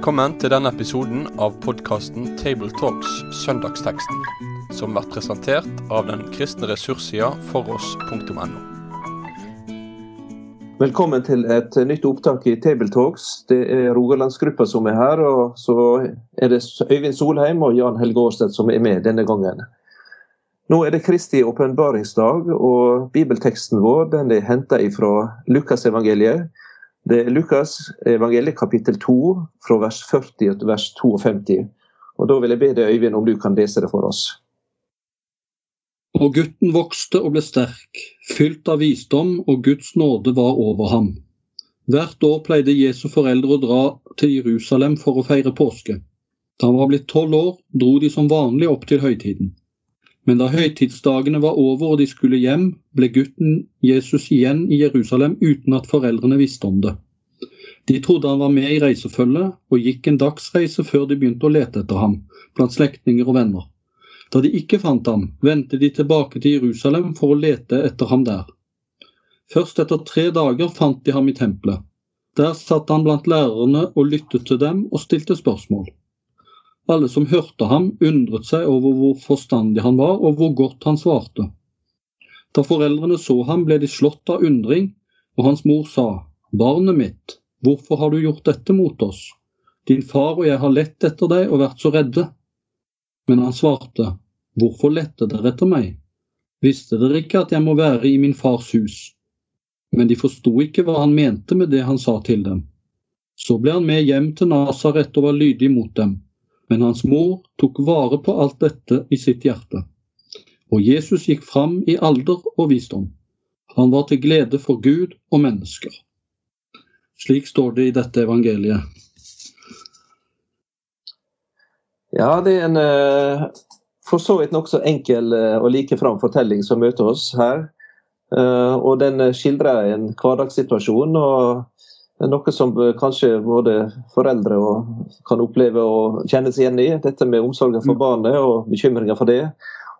Velkommen til denne episoden av podkasten Tabletalks Søndagsteksten, som blir presentert av den kristne ressurssida foross.no. Velkommen til et nytt opptak i Tabletalks. Det er Rogalandsgruppa som er her, og så er det Øyvind Solheim og Jan Helge Årstedt som er med denne gangen. Nå er det Kristi åpenbaringsdag, og bibelteksten vår den er henta fra Lukasevangeliet det er Lukas evangeliet kapittel 2 fra vers 40 til vers 52. Og Da vil jeg be deg, Øyvind, om du kan lese det for oss. Og gutten vokste og ble sterk, fylt av visdom, og Guds nåde var over ham. Hvert år pleide Jesu foreldre å dra til Jerusalem for å feire påske. Da han var blitt tolv år, dro de som vanlig opp til høytiden. Men da høytidsdagene var over og de skulle hjem, ble gutten Jesus igjen i Jerusalem uten at foreldrene visste om det. De trodde han var med i reisefølget, og gikk en dagsreise før de begynte å lete etter ham, blant slektninger og venner. Da de ikke fant ham, vendte de tilbake til Jerusalem for å lete etter ham der. Først etter tre dager fant de ham i tempelet. Der satt han blant lærerne og lyttet til dem og stilte spørsmål. Alle som hørte ham, undret seg over hvor forstandig han var, og hvor godt han svarte. Da foreldrene så ham, ble de slått av undring, og hans mor sa, Barnet mitt, hvorfor har du gjort dette mot oss? Din far og jeg har lett etter deg og vært så redde. Men han svarte, Hvorfor lette dere etter meg? Visste dere ikke at jeg må være i min fars hus? Men de forsto ikke hva han mente med det han sa til dem. Så ble han med hjem til Nasaret og var lydig mot dem men hans mor tok vare på alt dette i sitt hjerte. Og Jesus gikk fram i alder og visdom. Han var til glede for Gud og mennesker. Slik står det i dette evangeliet. Ja, det er en eh, for så vidt nokså enkel eh, og like fram fortelling som møter oss her. Eh, og den skildrer en hverdagssituasjon. og noe som kanskje både foreldre kan oppleve og kjenne seg igjen i. Dette med omsorgen for mm. barnet og bekymringer for det.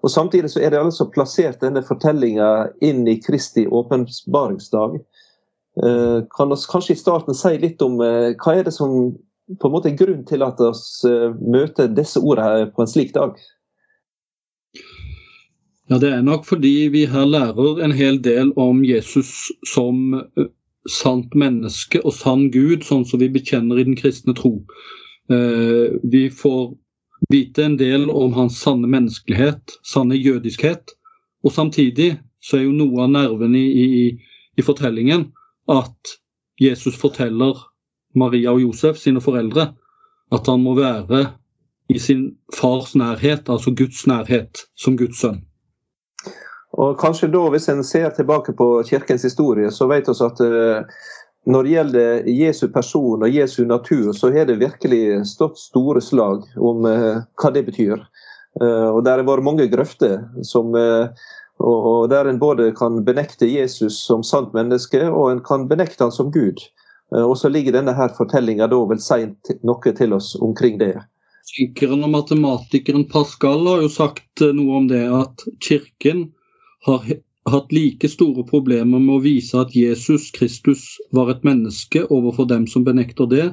Og Samtidig så er det altså plassert denne fortellinga inn i Kristi åpenbaringsdag. Eh, kan oss kanskje i starten si litt om eh, hva er det som på en måte er grunnen til at vi eh, møter disse ordene på en slik dag? Ja, Det er nok fordi vi her lærer en hel del om Jesus som sant menneske og sann Gud, sånn som vi bekjenner i den kristne tro. Eh, vi får vite en del om hans sanne menneskelighet, sanne jødiskhet. Og samtidig så er jo noe av nerven i, i, i fortellingen at Jesus forteller Maria og Josef, sine foreldre, at han må være i sin fars nærhet, altså Guds nærhet, som Guds sønn. Og kanskje da, Hvis en ser tilbake på kirkens historie, så vet vi at uh, når det gjelder Jesu person og Jesu natur, så har det virkelig stått store slag om uh, hva det betyr. Uh, og Der har vært mange grøfter som, og der en både kan benekte Jesus som sant menneske, og en kan benekte han som Gud. Og så ligger denne her fortellinga da vel seint noe til oss omkring det. Fysikeren og matematikeren Pascal har jo sagt noe om det, at kirken har hatt like store problemer med å vise at Jesus Kristus var et menneske overfor dem som benekter det,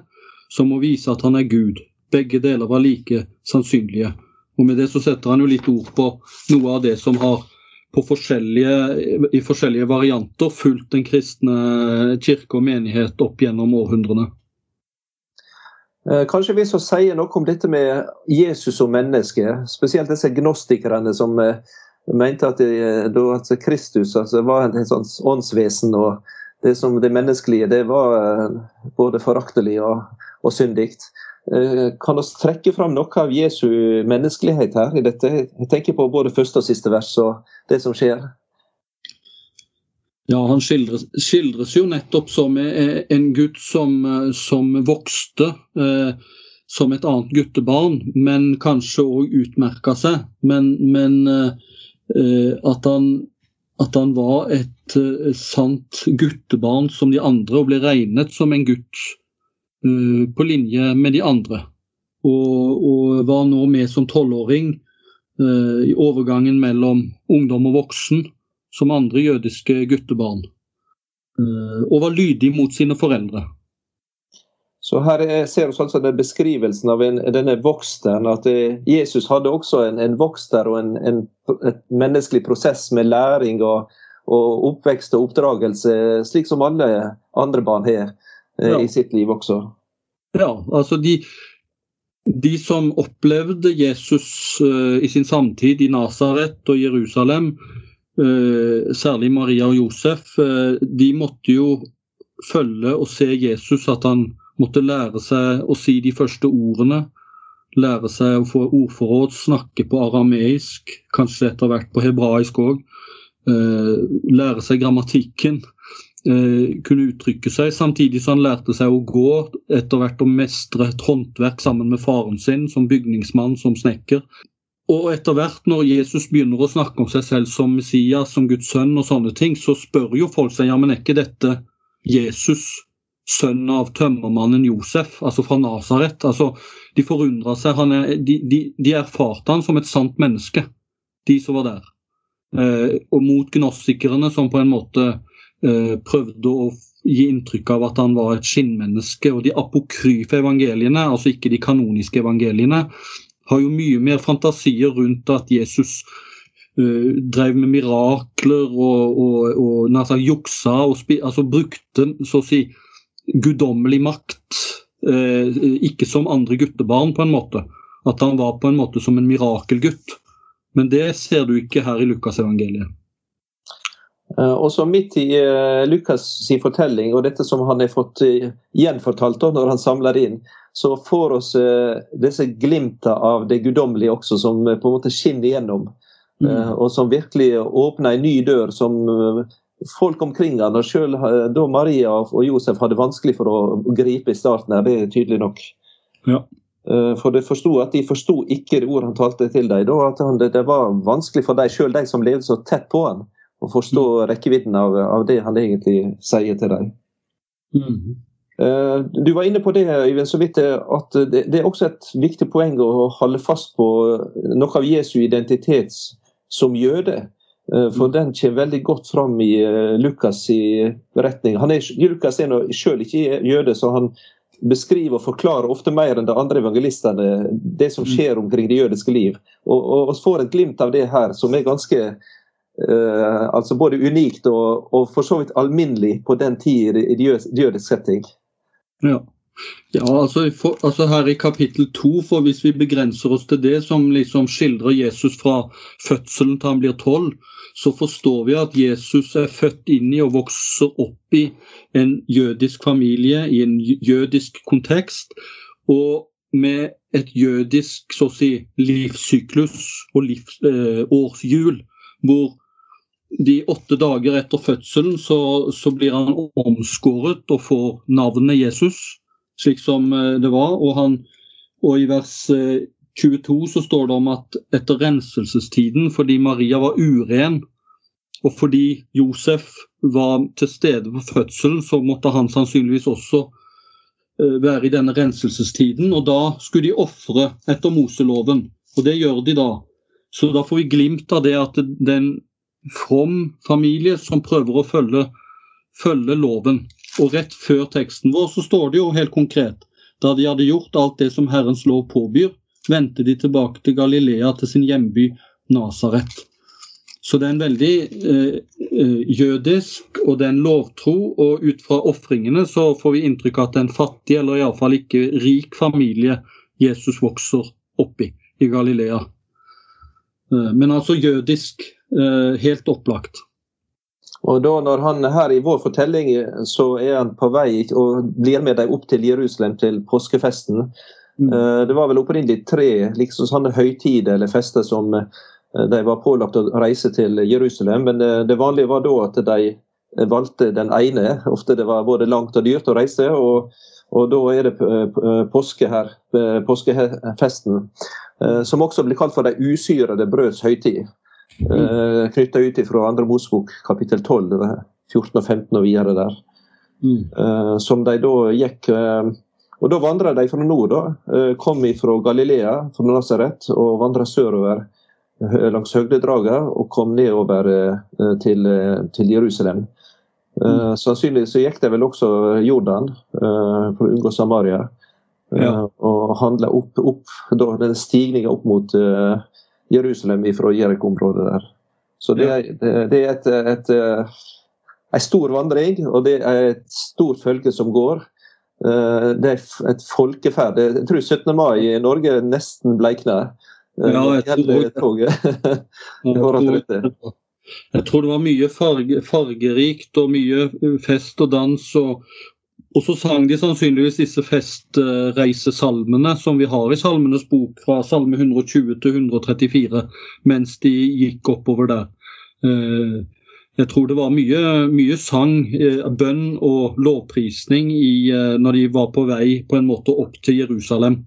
som å vise at han er Gud. Begge deler var like sannsynlige. Og Med det så setter han jo litt ord på noe av det som har forskjellige, i forskjellige varianter fulgt den kristne kirke og menighet opp gjennom århundrene. Eh, kanskje vi så sier noe om dette med Jesus som menneske, spesielt disse gnostikerne som eh, mente at, det, da, at Kristus altså, var et sånn åndsvesen, og det som det menneskelige det var eh, både foraktelig og, og syndig. Eh, kan vi trekke fram noe av Jesu menneskelighet her i dette? Jeg tenker på både første og siste vers og det som skjer. Ja, han skildres, skildres jo nettopp som en gutt som, som vokste eh, som et annet guttebarn, men kanskje òg utmerka seg. Men, men eh, Eh, at han, at han var et uh, sant guttebarn som de andre, og ble regnet som en gutt uh, på linje med de andre. Og, og var nå med som tolvåring i overgangen mellom ungdom og voksen, som andre jødiske guttebarn. og var lydig mot sine foreldre. Så her ser vi altså den beskrivelsen av en, denne voksteren. At det, Jesus hadde også en, en vokster og en, en, et menneskelig prosess med læring og, og, oppvekst og oppdragelse, slik som alle andre barn har eh, ja. i sitt liv også. Ja, altså de, de som opplevde Jesus uh, i sin samtid i Nasaret og Jerusalem, uh, særlig Maria og Josef, uh, de måtte jo følge og se Jesus, at han måtte lære seg å si de første ordene. Lære seg å få ordforråd, snakke på arameisk, kanskje etter hvert på hebraisk òg. Eh, lære seg grammatikken. Eh, kunne uttrykke seg, samtidig som han lærte seg å gå, etter hvert å mestre et håndverk sammen med faren sin, som bygningsmann, som snekker. Og etter hvert, når Jesus begynner å snakke om seg selv som Messias, som Guds sønn og sånne ting, så spør jo folk seg ja, men er ikke dette Jesus sønn av tømmermannen Josef, altså fra Nasaret. Altså, de forundra seg. Er, de, de, de, erfarte han som et sant menneske, de som var der. Eh, og mot gnostikerne, som på en måte eh, prøvde å gi inntrykk av at han var et skinnmenneske. Og de apokryfe evangeliene, altså ikke de kanoniske evangeliene, har jo mye mer fantasier rundt at Jesus uh, drev med mirakler og, og, og, og juksa og altså brukte så å si guddommelig makt. Eh, ikke som andre guttebarn, på en måte. At han var på en måte som en mirakelgutt. Men det ser du ikke her i Lukasevangeliet. Uh, og så Midt i uh, Lukas' sin fortelling og dette som han har fått gjenfortalt da, når han samler inn, så får oss disse glimta av det guddommelige også, som på en måte skinner igjennom. Mm. Og som virkelig åpner en ny dør som folk omkring han, og selv eh, da Maria og Josef hadde vanskelig for å gripe i starten, her, det er tydelig nok. Ja. Eh, for de forsto at de forsto ikke det ordet han talte til dem. Det, var vanskelig for dem, selv de som levde så tett på han, å forstå mm. rekkevidden av, av, det han egentlig sier til dem. Mm. Eh, du var inne på det, Øyvind, så vidt at det, det, er også et viktig poeng å holde fast på noe av Jesu identitet som jøde. Eh, for mm. den kommer veldig godt fram i eh, Lukas' i beretning. Han er, Lukas er selv ikke jøde, så han beskriver og forklarer ofte mer enn de andre evangelistene det som mm. skjer omkring det jødiske liv. Og, vi får et glimt av det her, som er ganske uh, altså både unikt og, og, for så vidt alminnelig på den tid i jødisk setting. Ja. Ja, altså, for, altså, Her i kapittel to, for hvis vi begrenser oss til det som liksom skildrer Jesus fra fødselen til han blir tolv, så forstår vi at Jesus er født inn i og vokser opp i en jødisk familie, i en jødisk kontekst, og med et jødisk så å si, livssyklus og livs, eh, årshjul, hvor de åtte dager etter fødselen så, så blir han omskåret og får navnet Jesus slik som eh, det var. Og, han, og i vers 22 eh, så står det om at etter renselsestiden, fordi Maria var uren, og fordi Josef var til stede på fødselen, så måtte han sannsynligvis også eh, være i denne renselsestiden. Og da skulle de ofre etter Moseloven, og det gjør de da. Så da får vi glimt av det at det er en from familie som prøver å følge, følge loven. Og rett før teksten vår så står det jo helt konkret da de hadde gjort alt det som Herrens lov påbyr, vendte de tilbake til Galilea, til sin hjemby Nasaret. Så det er en veldig eh, eh, jødisk, og det er en lovtro. Og ut fra ofringene så får vi inntrykk av at det er en fattig, eller iallfall ikke rik familie Jesus vokser opp i, i Galilea. Eh, men altså jødisk, eh, helt opplagt. Og da når han her i vår fortelling så er han på vei og blir med dem opp til Jerusalem til påskefesten. Mm. Eh, det var vel opprinnelig tre liksom sånne høytider eller fester som eh, de var pålagt å reise til Jerusalem. Men eh, det vanlige var da at de valgte den ene. Ofte det var både langt og dyrt å reise. og, og da er det påske her, påskefesten, som også blir kalt for de usyrede brøds høytid. Mm. Knytta ut fra andre Mosbok kapittel 12, 14 og 15 og videre der. Mm. Som de da gikk Og da vandra de fra nord, da. Uh, kom fra Galilea, fra Nazaret, og vandra sørover langs høgdedraget og kom nedover til, til Jerusalem. Mm. sannsynligvis så gikk de vel også Jordan for å unngå Samaria. Ja. Og handla opp, opp da, den stigninga opp mot Jerusalem fra Jeriko-området der. Så det, det, det er et, et, et, en stor vandring, og det er et stort følge som går. Det er et folkeferd. Jeg tror 17. mai i Norge nesten bleikna. Ja, jeg tror, det. Jeg tror det var mye farge, fargerikt og mye fest og dans. Og, og så sang de sannsynligvis disse festreisesalmene som vi har i Salmenes bok, fra salme 120 til 134, mens de gikk oppover der. Eh, jeg tror det var mye, mye sang, eh, bønn og lovprisning i, eh, når de var på vei på en måte opp til Jerusalem.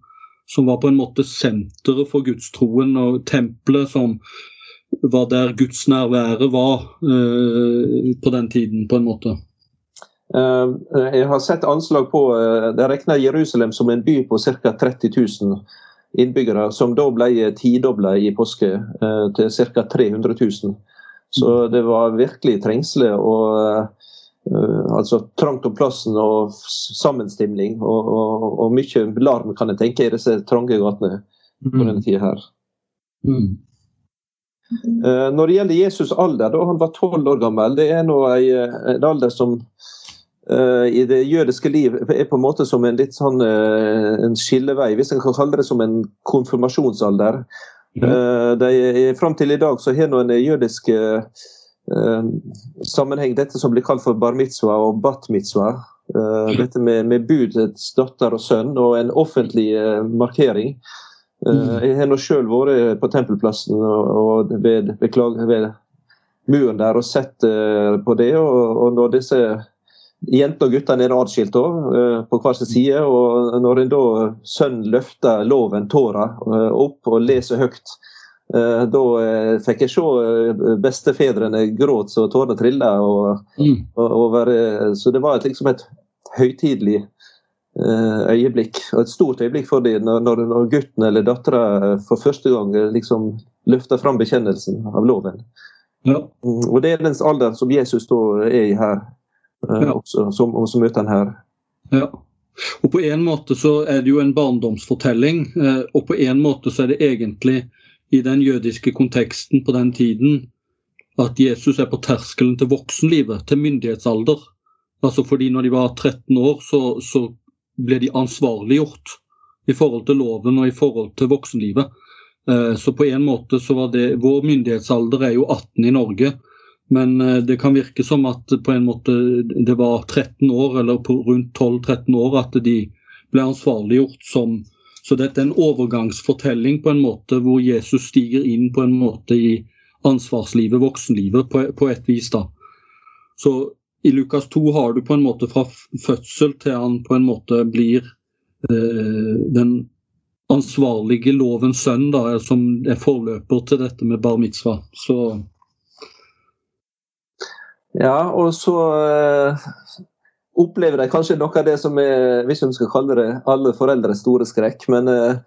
Som var på en måte senteret for gudstroen og tempelet som var der Guds nærvære var uh, på den tiden, på en måte. Jeg har sett anslag på De regner Jerusalem som en by på ca. 30 000 innbyggere, som da ble tidobla i påske til ca. 300 000. Så det var virkelig trengsle og altså trangt om plassen og sammenstimling og, og, og, mye larm, kan jeg tenke, i disse trange gatene på mm. denne tida her. Mm. Eh, når det gjelder Jesus' alder, da han var tolv år gammel, det er nå en alder som uh, i det jødiske liv er på en måte som en litt sånn uh, en skillevei, hvis en kan kalle det som en konfirmasjonsalder. Mm. Fram til i dag så har nå en jødisk sammenheng dette som blir kalt for bar mitzvah og bat mitzvah. dette med, med budets datter og sønn og en offentlig markering. Mm. Jeg har nå sjøl vært på Tempelplassen og ved, ved, ved muren der og sett eh, på det. Og, og når disse jentene og gutter er adskilt også, på hver sin side, og når en da sønnen løfter loven, tåra, eh, opp og leser høyt, da fikk jeg se bestefedrene gråte så tårene trilla. Mm. så det var liksom et høytidelig Eh, øyeblikk, og et stort øyeblikk for dem når, når, gutten eller dattera for første gang eh, liksom løfter fram bekjennelsen av loven. Ja. Mm, og Det er den alderen som Jesus da er i her, eh, ja. også, som, som møter her. Ja. Og På en måte så er det jo en barndomsfortelling, og på en måte så er det egentlig i den jødiske konteksten på den tiden at Jesus er på terskelen til voksenlivet, til myndighetsalder. Altså fordi når de var 13 år, så, så ble de ansvarliggjort i forhold til loven og i forhold til voksenlivet. Eh, så på en måte så var det Vår myndighetsalder er jo 18 i Norge. Men eh, det kan virke som at på en måte det var 13 år, eller på rundt 12-13 år, at de ble ansvarliggjort som Så dette er en overgangsfortelling på en måte hvor Jesus stiger inn på en måte i ansvarslivet, voksenlivet, på, et vis. da. Så i Lukas 2 har du på en måte fra fødsel til han på en måte blir eh, den ansvarlige lovens sønn, da, som er forløper til dette med bar mitzvah. Så Ja, og så eh, opplever de kanskje noe av det som er, hvis vi skal kalle det alle foreldres store skrekk, men eh,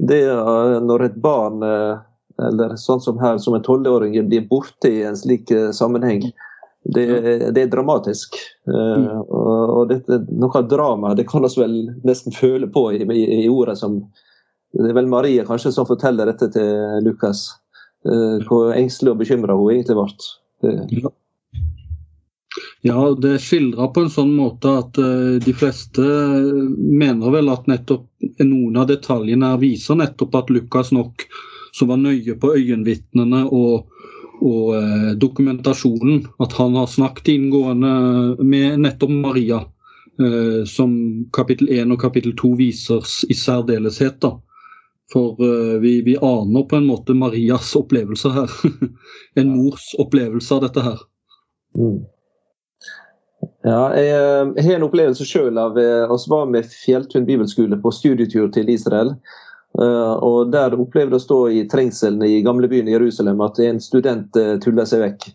det er når et barn, eh, eller sånn som her, som en tolvåring, blir borte i en slik eh, sammenheng, det, det, er dramatisk. Eh, mm. og, og dette, noe av dramaet det kan vi vel nesten føle på i, i, i, ordet som Det er vel Maria kanskje som forteller dette til Lukas. Hvor engstelig og bekymra hun egentlig ble. Ja. Ja, det skildrer på en sånn måte at uh, de fleste mener vel at nettopp noen av detaljene viser nettopp at Lukas nok, som var nøye på øyenvitnene og og eh, dokumentasjonen. At han har snakket inngående med nettopp Maria, Uh, som kapittel 1 og kapittel 2 viser i særdeleshet. da. For uh, vi, vi, aner på en måte Marias opplevelser her. en mors opplevelse av dette her. Mm. Ja, jeg, jeg, har en opplevelse sjøl av Vi var med Fjelltun bibelskole på studietur til Israel. Uh, og Der opplevde jeg å stå i trengselen i gamlebyen i Jerusalem at en student uh, tulla seg vekk.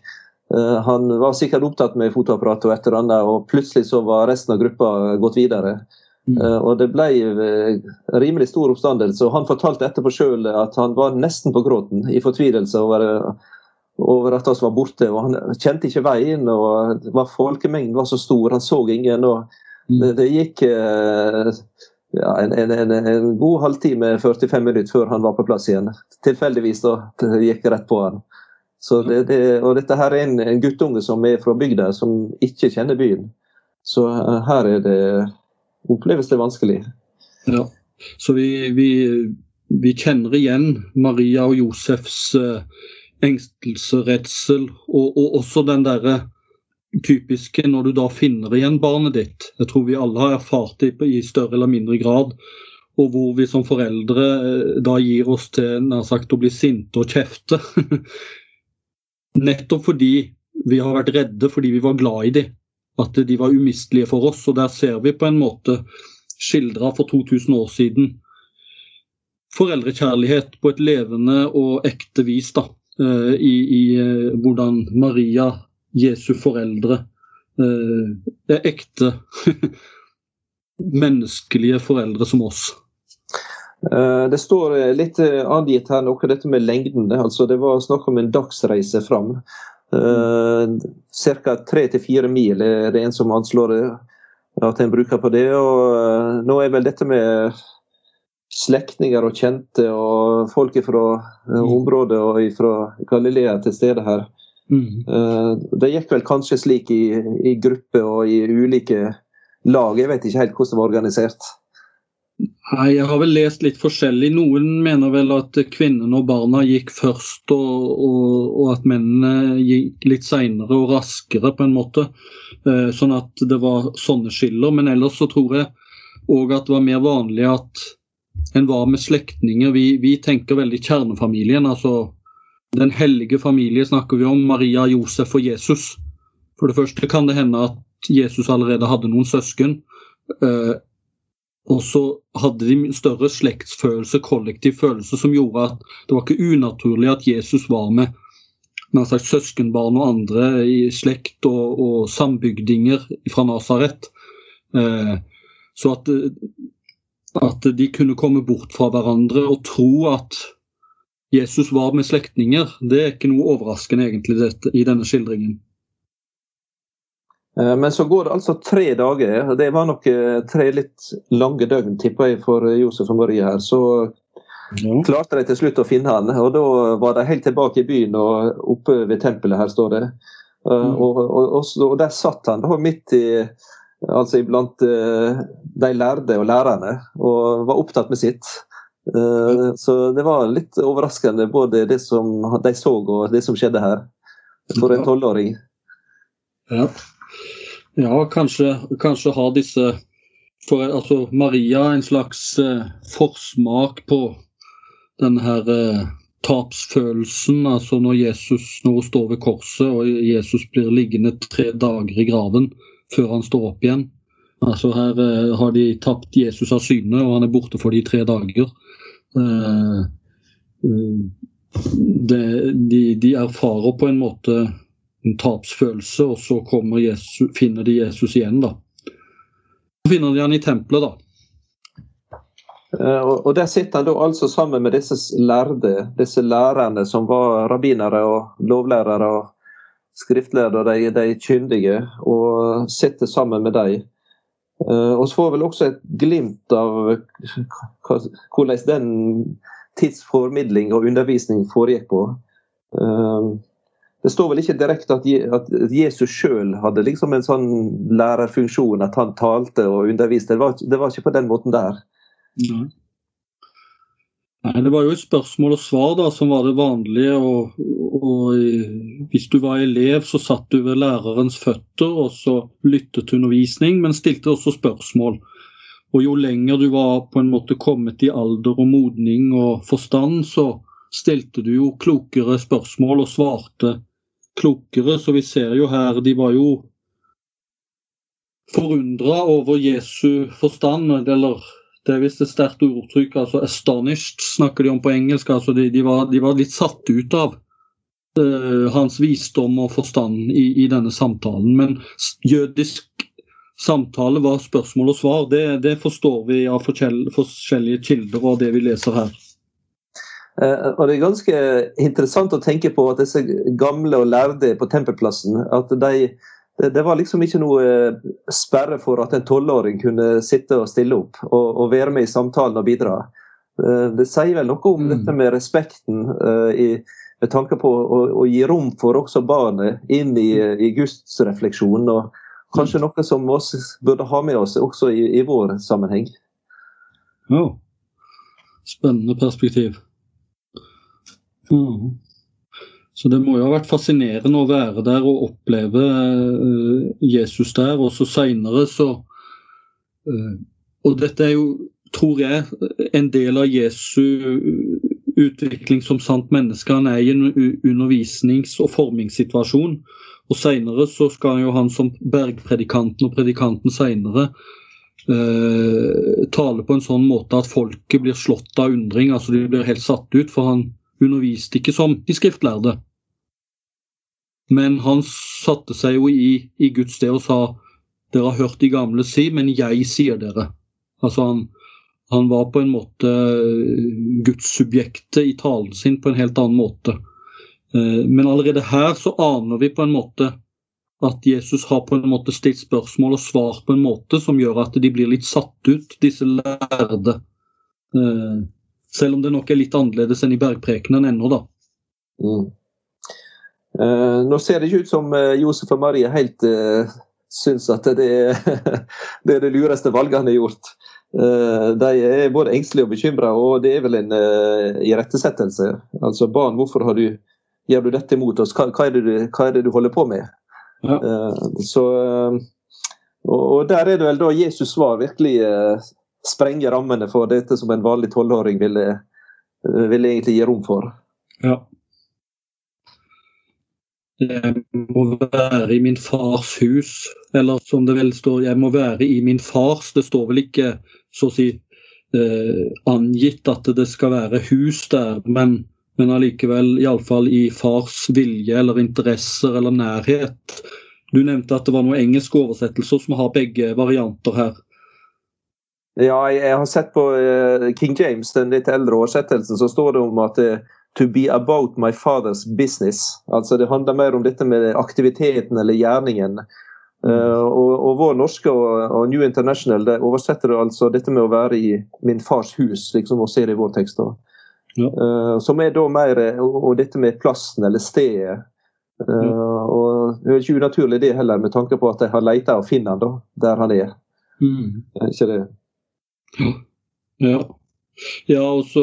Han var sikkert opptatt med fotoapparat og et eller annet, og plutselig så var resten av gruppa gått videre. Mm. og Det ble rimelig stor oppstandelse. og Han fortalte etterpå sjøl at han var nesten på gråten i fortvilelse over over at vi var borte. og Han kjente ikke veien. og det var Folkemengden var så stor, han så ingen. og mm. Det, det gikk eh, ja, en, en, en, god halvtime, 45 minutter før han var på plass igjen. Tilfeldigvis da, det gikk rett på han. Så det, det, og dette her er en, en guttunge som er fra bygda, som ikke kjenner byen. Så uh, her er det oppleves det vanskelig. Ja, så vi, vi, vi kjenner igjen Maria og Josefs uh, engstelse, redsel, og, og også den derre typiske når du da finner igjen barnet ditt. Jeg tror vi alle har erfart det i større eller mindre grad. Og hvor vi som foreldre eh, da gir oss til nær sagt å bli sinte og kjefte. Nettopp fordi vi har vært redde fordi vi var glad i dem. At de var umistelige for oss. Og der ser vi på en måte skildra for 2000 år siden foreldrekjærlighet på et levende og ekte vis. da. Eh, i, i eh, hvordan Maria, Jesu foreldre, eh, er ekte menneskelige foreldre som oss. Det står litt angitt her noe dette med lengden. altså Det var snakk om en dagsreise fram. Ca. tre til fire mil er det en som anslår at en bruker på det. og Nå er vel dette med slektninger og kjente og folk fra eh, mm. området og fra Galilea til stede her. Mm. Eh, det gikk vel kanskje slik i, i grupper og i ulike lag. Jeg vet ikke helt hvordan det var organisert. Nei, Jeg har vel lest litt forskjellig. Noen mener vel at kvinnene og barna gikk først, og, og, og at mennene gikk litt seinere og raskere, på en måte. Eh, sånn at det var sånne skiller. Men ellers så tror jeg òg at det var mer vanlig at en var med slektninger. Vi, vi, tenker veldig kjernefamilien. altså Den hellige familie snakker vi om. Maria, Josef og Jesus. For det første kan det hende at Jesus allerede hadde noen søsken. Eh, og så hadde de større slektsfølelse, kollektiv følelse, som gjorde at det var ikke unaturlig at Jesus var med nær sagt søskenbarn og andre i slekt og, og sambygdinger fra Nasaret. Eh, så at at de kunne komme bort fra hverandre og tro at Jesus var med slektninger, det er ikke noe overraskende egentlig dette, i denne skildringen. Eh, men så går det altså tre dager. Det var nok eh, tre litt lange døgn, tipper jeg, for Josef og Marie her. Så ja. klarte de til slutt å finne han, og da var de helt tilbake i byen og oppe ved tempelet, her står det. Eh, mm. Og, og, og, og, der satt han da midt i altså iblant uh, de lærde og lærerne, og var opptatt med sitt. Uh, så det var litt overraskende både det som de så og det som skjedde her, for en tolvåring. Ja. ja, kanskje, kanskje har disse for, altså Maria en slags uh, forsmak på denne her tapsfølelsen, altså når Jesus når hun står ved korset og Jesus blir liggende tre dager i graven før han står opp igjen. Altså Her uh, har de tapt Jesus av syne, og han er borte for de tre dager. Uh, uh, det, de, de, erfarer på en måte en tapsfølelse, og så Jesus, finner de Jesus igjen. da. Så finner de han i tempelet, da. Og Der sitter han da altså sammen med disse lærde, disse lærerne som var rabbinere og lovlærere og skriftlærere, de, de kyndige, og sitter sammen med dem. Uh, og så får vel også et glimt av hvordan den tidsformidling og undervisning foregikk på. Uh, det står vel ikke direkte at, at Jesus sjøl hadde liksom en sånn lærerfunksjon, at han talte og underviste. Det var, det var ikke på den måten der. Nei. Nei, Det var jo et spørsmål og svar da, som var det vanlige. og, og Hvis du var elev, så satt du ved lærerens føtter og så lyttet til undervisning, men stilte også spørsmål. Og Jo lenger du var på en måte kommet i alder og modning og forstand, så stilte du jo klokere spørsmål og svarte klokere. Så vi ser jo her, de var jo forundra over Jesu forstand, eller det er visst et sterkt ordtrykk. altså 'Astonished' snakker de om på engelsk. altså De, de, var, de var, litt satt ut av hans visdom og forstand i, i, denne samtalen. Men jødisk samtale var spørsmål og svar. Det, det forstår vi av forskjellige kilder og det vi leser her. Eh, og Det er ganske interessant å tenke på at disse gamle og lærde på tempelplassen at de, det var liksom ikke noe eh, sperre for at en tolvåring kunne sitte og stille opp og, og, være med i samtalen og bidra. Eh, det sier vel noe om mm. dette med respekten i, med tanke på å, å, gi rom for også barnet inn i, i gudsrefleksjonen. og Kanskje noe som vi burde ha med oss også i, i vår sammenheng. Ja, spennende perspektiv. Mm. Så det må jo ha vært fascinerende å være der og oppleve uh, Jesus der. Og så seinere så uh, Og dette er jo, tror jeg, en del av Jesu utvikling som sant menneske. Han er i en undervisnings- og formingssituasjon. Og seinere så skal jo han som bergpredikanten og predikanten seinere eh, tale på en sånn måte at folket blir slått av undring. altså De blir helt satt ut. for han underviste ikke som de skriftlærde. Men han satte seg jo i, i Guds sted og sa dere har hørt de gamle si, men jeg sier dere. Altså han, han var på en måte eh, gudssubjektet i talen sin på en helt annen måte. Eh, men allerede her så aner vi på en måte at Jesus har på en måte stilt spørsmål og svar på en måte som gjør at de blir litt satt ut, disse lærde. Eh, selv om det nok er litt annerledes enn i bergprekenen ennå, da. Mm. Nå ser det ikke ut som Josef og Marie helt uh, syns at det er det lureste valget han har gjort. Uh, de er både engstelige og bekymra, og det er vel en uh, irettesettelse. Altså, barn, hvorfor du, gjør du dette mot oss? Hva, hva, er, det, hva er, det du, holder på med? Ja. så, og, og, der er det vel da Jesus svar virkelig sprenger rammene for dette som en vanlig tolvåring ville, ville egentlig gi rom for. Ja. Jeg må være i min fars hus, eller som det vel står, jeg må være i min fars. Det står vel ikke så å si eh, angitt at det skal være hus der, men, men allikevel iallfall i fars vilje eller interesser eller nærhet. Du nevnte at det var noen engelske oversettelser som har begge varianter her. Ja, jeg har sett på uh, King James, den litt eldre oversettelsen, så står det om at uh, to be about my father's business. Altså Det handler mer om dette med aktiviteten eller gjerningen. Uh, og, og, vår norske og, og, New International det oversetter det altså dette med å være i min fars hus, liksom og se det i vår tekst. Ja. Uh, som er da mer og, dette med plassen eller stedet. Uh, mm. og Det er ikke unaturlig det heller, med tanke på at de har leita og finner han da, der han er. Mm. ikke det? Ja. ja og, så,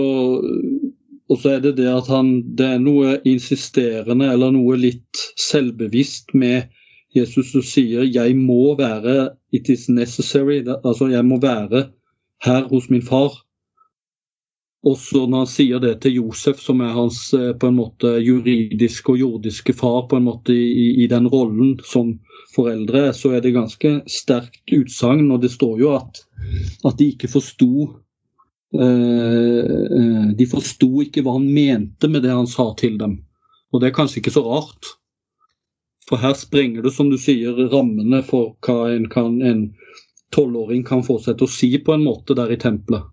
og så er det det at han Det er noe insisterende eller noe litt selvbevisst med Jesus som sier 'jeg må være It is necessary'. Altså, jeg må være her hos min far. Også når han sier det til Josef, som er hans eh, på en måte juridiske og jordiske far på en måte i, i den rollen som foreldre, så er det ganske sterkt utsagn. Og det står jo at at de ikke forsto eh, De forsto ikke hva han mente med det han sa til dem. Og det er kanskje ikke så rart. For her sprenger du, som du sier, rammene for hva en, kan, en tolvåring kan få seg til å si på en måte der i tempelet.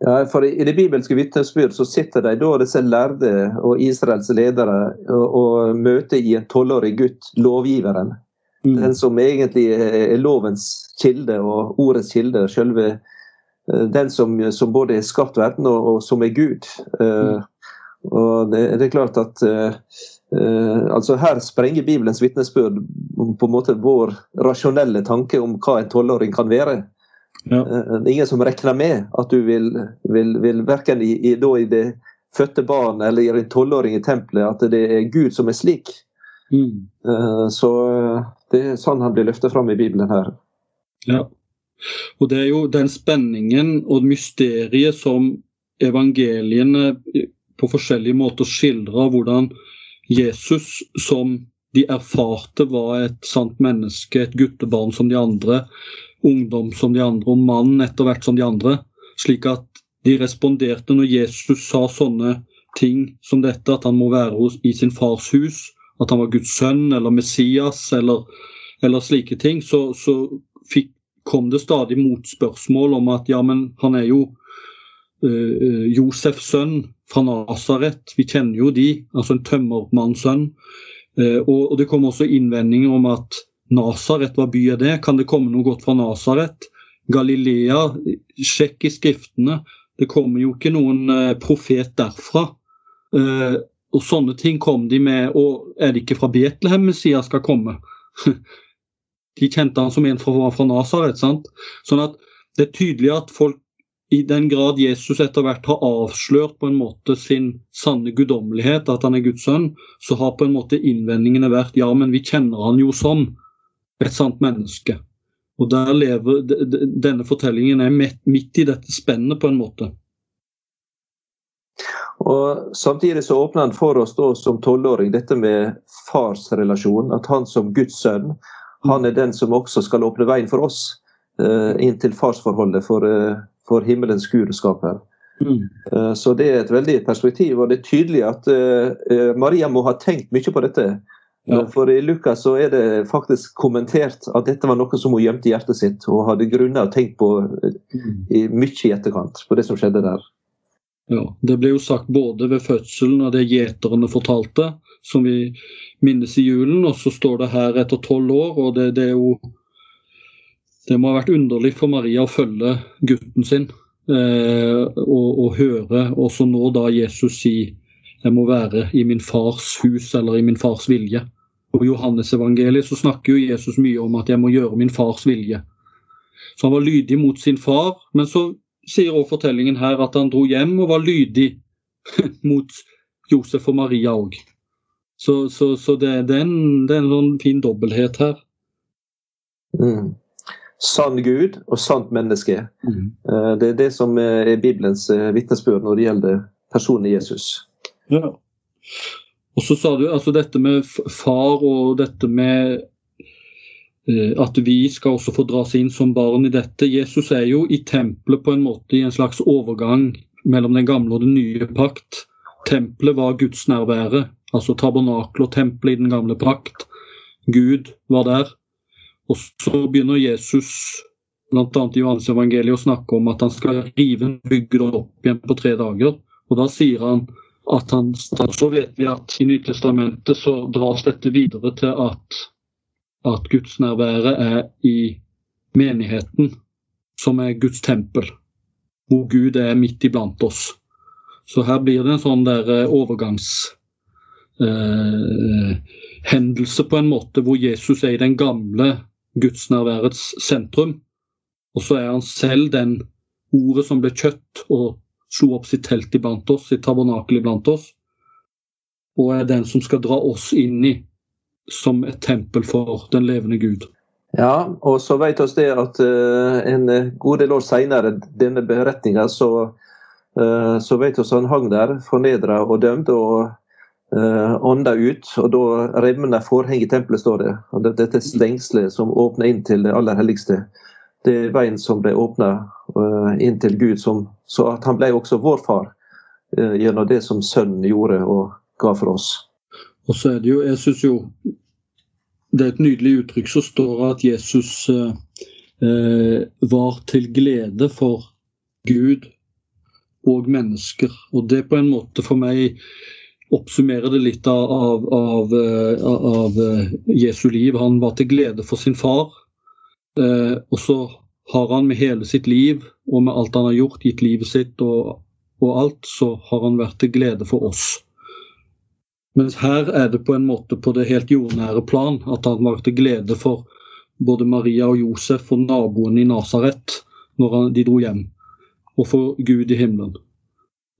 Ja, for I det bibelske vitnesbyrd så sitter de da disse lærde og Israels ledere og, og møter i en tolvårig gutt lovgiveren. Mm. Den som egentlig er lovens kilde og ordets kilde. Selve eh, den som, som både er skapt verden og, og som er Gud. Mm. Uh, og det, det, er klart at uh, altså Her sprenger Bibelens vitnesbyrd på en måte vår rasjonelle tanke om hva en tolvåring kan være. Ja. Uh, ingen som regner med at du vil, vil, vil verken i, i, i, det fødte barn eller i en tolvåring i tempelet, at det er Gud som er slik. Mm. Uh, så det er sånn han blir løftet fram i Bibelen her. Ja. Og det er jo den spenningen og mysteriet som evangeliene på forskjellige måter skildrer hvordan Jesus, som de erfarte var et sant menneske, et guttebarn som de andre, ungdom som de andre og mann etter hvert som de andre. Slik at de responderte når Jesus sa sånne ting som dette, at han må være i sin fars hus, at han var Guds sønn eller Messias eller, eller slike ting, så, så fikk, kom det stadig motspørsmål om at ja, men han er jo uh, Josefs sønn fra Nasaret. Vi kjenner jo de, altså en tømmermannssønn. Uh, og, det kom også innvendinger om at Nasaret, hva by er det? Kan det komme noe godt fra Nasaret? Galilea, sjekk i skriftene. Det kommer jo ikke noen uh, profet derfra. og sånne ting kom de med. Og er det ikke fra Betlehem Messias skal komme? de kjente han som en fra, fra Nasaret. Sånn at det er tydelig at folk i den grad Jesus etter hvert har avslørt på en måte sin sanne guddommelighet, at han er Guds sønn, så har på en måte innvendingene vært ja, men vi kjenner han jo som et sant menneske. Og der lever Denne fortellingen er midt i dette spennet, på en måte. Og Samtidig så åpner han for oss da som tolvåring dette med farsrelasjon. At han som Guds sønn, han er den som også skal åpne veien for oss eh, inn til farsforholdet for uh, for himmelens gudskap Mm. Eh, så det er et veldig perspektiv, og det er tydelig at uh, Maria må ha tenkt mye på dette. Ja. For i Lukas så er det faktisk kommentert at dette var noe som hun gjemte i hjertet sitt, og hadde grunner å tenke på i, mye i etterkant på det som skjedde der. Ja, Det ble jo sagt både ved fødselen og det gjeterne fortalte, som vi minnes i julen, og så står det her etter tolv år, og det, det er jo det må ha vært underlig for Maria å følge gutten sin eh, og, og, høre også nå da Jesus si jeg må være i min fars hus eller i min fars vilje. Og I Johannesevangeliet så snakker jo Jesus mye om at jeg må gjøre min fars vilje. Så han var lydig mot sin far, men så sier også fortellingen her at han dro hjem og var lydig mot Josef og Maria òg. Så, så, så det, det, er en, det, er en, sånn fin dobbelthet her. Mm sann Gud og sant menneske. Mm. Eh, det er det som er Bibelens eh, vitnesbyrd når det gjelder personen Jesus. Ja. Og så sa du altså dette med far og dette med eh, at vi skal også få dras inn som barn i dette. Jesus er jo i tempelet på en måte i en slags overgang mellom den gamle og den nye pakt. Tempelet var gudsnærværet, altså tabernakel og tempelet i den gamle pakt. Gud var der. Og så begynner Jesus bl.a. i Johannes evangeliet å snakke om at han skal rive bygget opp igjen på tre dager. Og da sier han at han, så vet vi at i Nytestamentet så dras dette videre til at, at gudsnærværet er i menigheten, som er Guds tempel. Hvor Gud er midt iblant oss. Så her blir det en sånn der eh, overgangshendelse eh, på en måte hvor Jesus er i den gamle gudsnærværets sentrum. Og så er han selv den ordet som ble kjøtt og slo opp sitt telt iblant oss, sitt tabernakel iblant oss. Og er den som skal dra oss inn i som et tempel for den levende Gud. Ja, og så vet oss det at uh, en god del år seinere, denne beretninga, så, uh, så vet oss han hang der fornedra og dømt. og ånda ut, og da revner forhenget i tempelet, står det. Og dette stengselet som åpner inn til det aller helligste. Det er veien som ble åpna uh, inn til Gud, som, så at han ble også vår far uh, gjennom det som Sønnen gjorde og ga for oss. Og så er det jo, jeg synes jo det er et nydelig uttrykk som står at Jesus eh, var til glede for Gud og mennesker. Og det på en måte for meg oppsummere det litt av, av, av, eh, av, eh, Jesu liv. Han var til glede for sin far. Eh, og så har han med hele sitt liv og med alt han har gjort, gitt livet sitt og, og alt, så har han vært til glede for oss. Mens her er det på en måte på det helt jordnære plan at han var til glede for både Maria og Josef og naboene i Nasaret når de dro hjem, og for Gud i himmelen.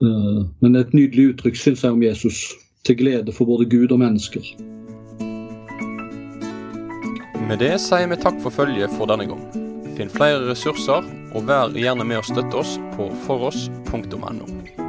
Eh, men et nydelig uttrykk, syns jeg, om Jesus. Til glede for både Gud og mennesker. Med det sier vi takk for følget for denne gang. Finn flere ressurser, og vær gjerne med å støtte oss på foross.no.